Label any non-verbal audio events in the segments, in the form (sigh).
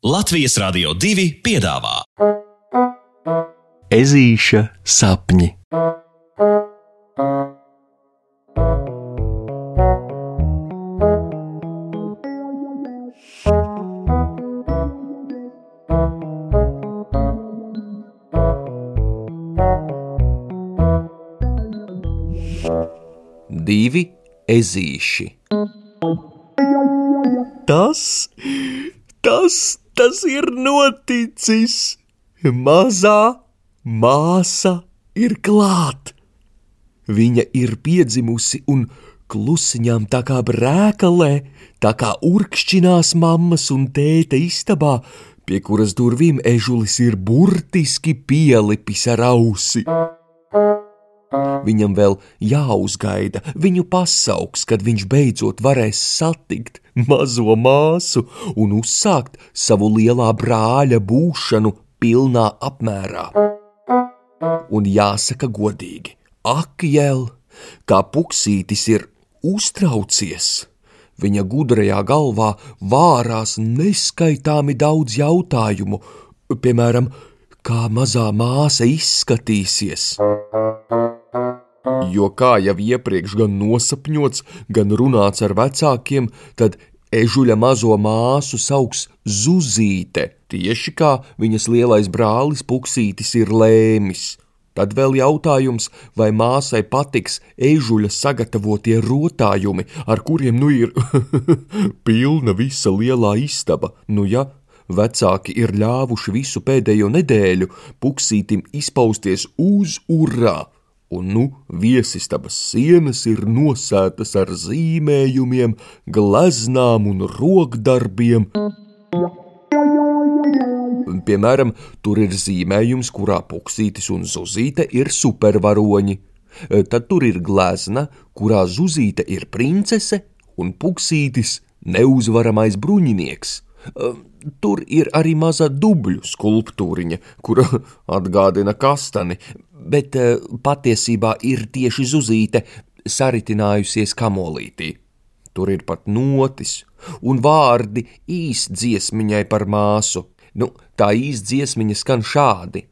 Latvijas Rādio 2 piedāvā Ezīša sapņi. Divi ezīši. Tas, tas, tas ir noticis. Mazā māsa ir klāt. Viņa ir piedzimusi un klusiņām tā kā brēkalē, tā kā urkšķinās mammas un tēta istabā, pie kuras durvīm ežulis ir burtiski pielipis ar ausi. Viņam vēl jāuzgaida, viņu pasauks, kad viņš beidzot varēs satikt mazo māsu un uzsākt savu lielā brāļa būšanu pilnā apmērā. Un jāsaka godīgi, ak, jēl, kā puksītis ir uztraucies. Viņa gudrajā galvā vārās neskaitāmi daudz jautājumu, piemēram, kā mazā māsa izskatīsies. Jo kā jau iepriekš gan nosapņots, gan runāts ar vecākiem, tad ežuļa mazo māsu sauks Zuzīte, tieši kā viņas lielais brālis Puksītis ir lēmis. Tad vēl jautājums, vai māsai patiks ežuļa sagatavotie rotājumi, ar kuriem nu ir (laughs) pilna visa lielā istaba. Nu ja vecāki ir ļāvuši visu pēdējo nedēļu Puksītim izpausties uz urā un nu viesistabas sienas ir nosētas ar zīmējumiem, gleznām un rokdarbiem. Piemēram, tur ir zīmējums, kurā puksītis un zuzīte ir supervaroņi. Tad tur ir glezna, kurā zuzīte ir princese un puksītis neuzvaramais bruņinieks. Tur ir arī maza dubļu skulptūriņa, kura (laughs) atgādina kastani, bet eh, patiesībā ir tieši zuzīte saritinājusies kamolītī. Tur ir pat notis un vārdi īsdziesmiņai par māsu. Nu, tā īsdziesmiņa skan šādi.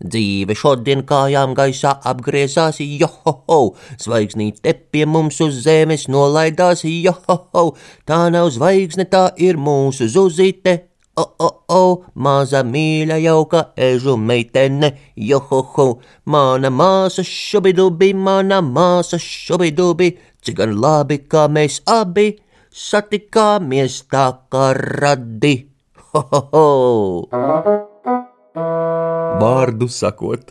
Dzīve šodien kājām gaisā apgriezās, joho, zvaigznīte pie mums uz zemes nolaidās, joho, tā nav zvaigzne, tā ir mūsu zuzīte, o, o, o, maza mīļa jauka ežu meitene, joho, mana māsa šubidubi, mana māsa šubidubi, cik gan labi, kā mēs abi satikāmies tā kā radi, ho, ho, ho. Vārdu sakot,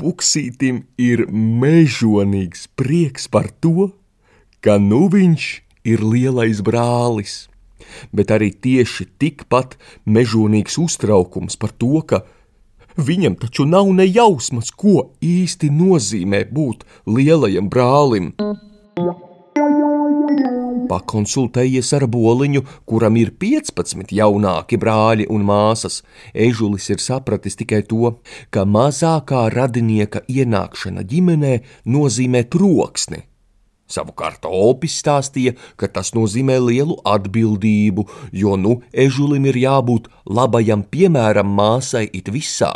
puksītim ir mežonīgs prieks par to, ka nu viņš ir lielais brālis, bet arī tieši tikpat mežonīgs uztraukums par to, ka viņam taču nav ne jausmas, ko īsti nozīmē būt lielajam brālim. Pakonsultējies ar boliņu, kuram ir 15 jaunāki brāļi un māsas. Ežulis ir sapratis tikai to, ka mazākā radinieka ienākšana ģimenē nozīmē troksni. Savukārt Opis stāstīja, ka tas nozīmē lielu atbildību, jo nu ežulim ir jābūt labajam piemēram māsai it visā.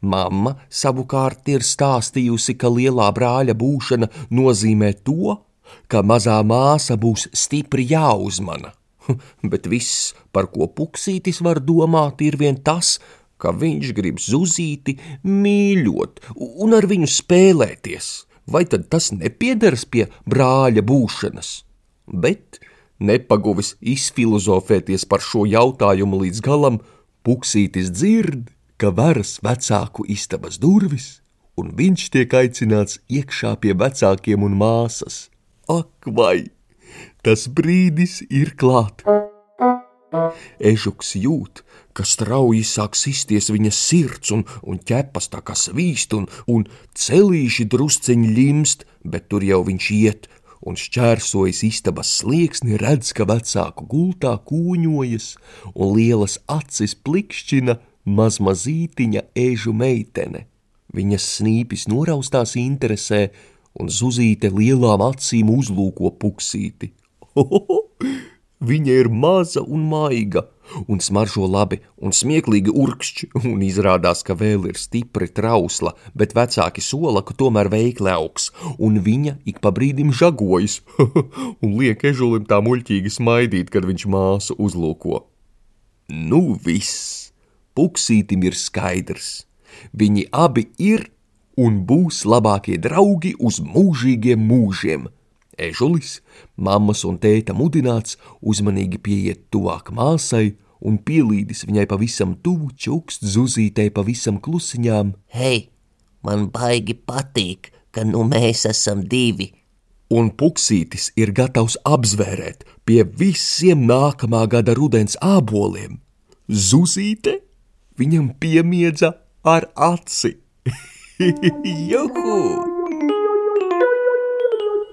Mamma savukārt ir stāstījusi, ka lielā brāļa būšana nozīmē to, ka mazā māsa būs stipri jāuzmana. (laughs) Bet viss, par ko puksītis var domāt, ir vien tas, ka viņš grib zuzīti mīļot un ar viņu spēlēties. Vai tad tas nepiedars pie brāļa būšanas? Bet, nepaguvis izfilozofēties par šo jautājumu līdz galam, puksītis dzird, ka varas vecāku istabas durvis, un viņš tiek aicināts iekšā pie vecākiem un māsas. Ak, vai tas brīdis ir klāt! Ežuks jūt, ka strauji sāk sisties viņa sirds un, un ķepas tā kā svīst un, un celīši drusceņi limst, bet tur jau viņš iet un šķērsojas istabas slieksni, redz, ka vecāku gultā kūņojas un lielas acis plikšķina mazmazītiņa ežu meitene. Viņas snīpis noraustās interesē, un Zuzīte lielām acīm uzlūko puksīti. Ohoho! Viņa ir maza un maiga, un smaržo labi, un smieklīgi urkšķi, un izrādās, ka vēl ir stipri trausla, bet vecāki sola, ka tomēr veikli augs, un viņa ik pa brīdim žagojas, un liek ežulim tā muļķīgi smaidīt, kad viņš māsu uzlūko. Nu viss, puksītim ir skaidrs, viņi abi ir un būs labākie draugi uz mūžīgiem mūžiem – Ežulis, mammas un tēta mudināts, uzmanīgi pieiet tuvāk māsai un pielīdis viņai pavisam tuvu čukst zuzītei pavisam klusiņām. Hei, man baigi patīk, ka nu mēs esam divi. Un puksītis ir gatavs apzvērēt pie visiem nākamā gada rudens āboliem. Zuzīte viņam piemiedza ar aci. (laughs) (laughs) Juhu!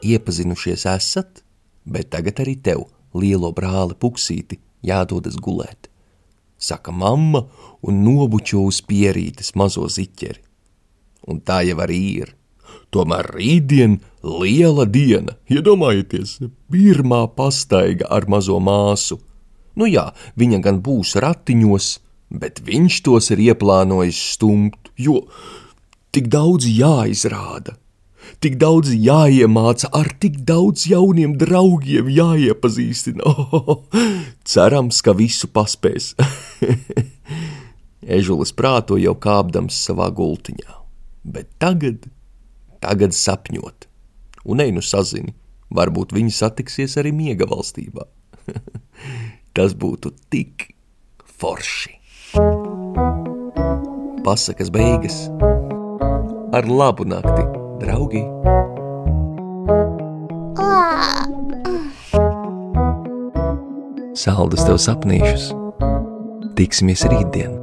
iepazinušies esat, bet tagad arī tev, lielo brāli puksīti, jādodas gulēt. Saka mamma un nobučo uz pierītes mazo ziķeri. Un tā jau arī ir. Tomēr rītdien liela diena, iedomājieties, pirmā pastaiga ar mazo māsu. Nu jā, viņa gan būs ratiņos, bet viņš tos ir ieplānojis stumt, jo tik daudz jāizrāda, tik daudz jāiemāca, ar tik daudz jauniem draugiem jāiepazīstina. Oh, (laughs) cerams, ka visu paspēs. (laughs) Ežulis prāto jau kāpdams savā gultiņā, bet tagad, tagad sapņot, un ej nu sazini, varbūt viņi satiksies arī miega valstībā. (laughs) Tas būtu tik forši. Pasakas beigas ar labu nakti! draugi! Saldus tev sapnīšus! Tiksimies rītdien!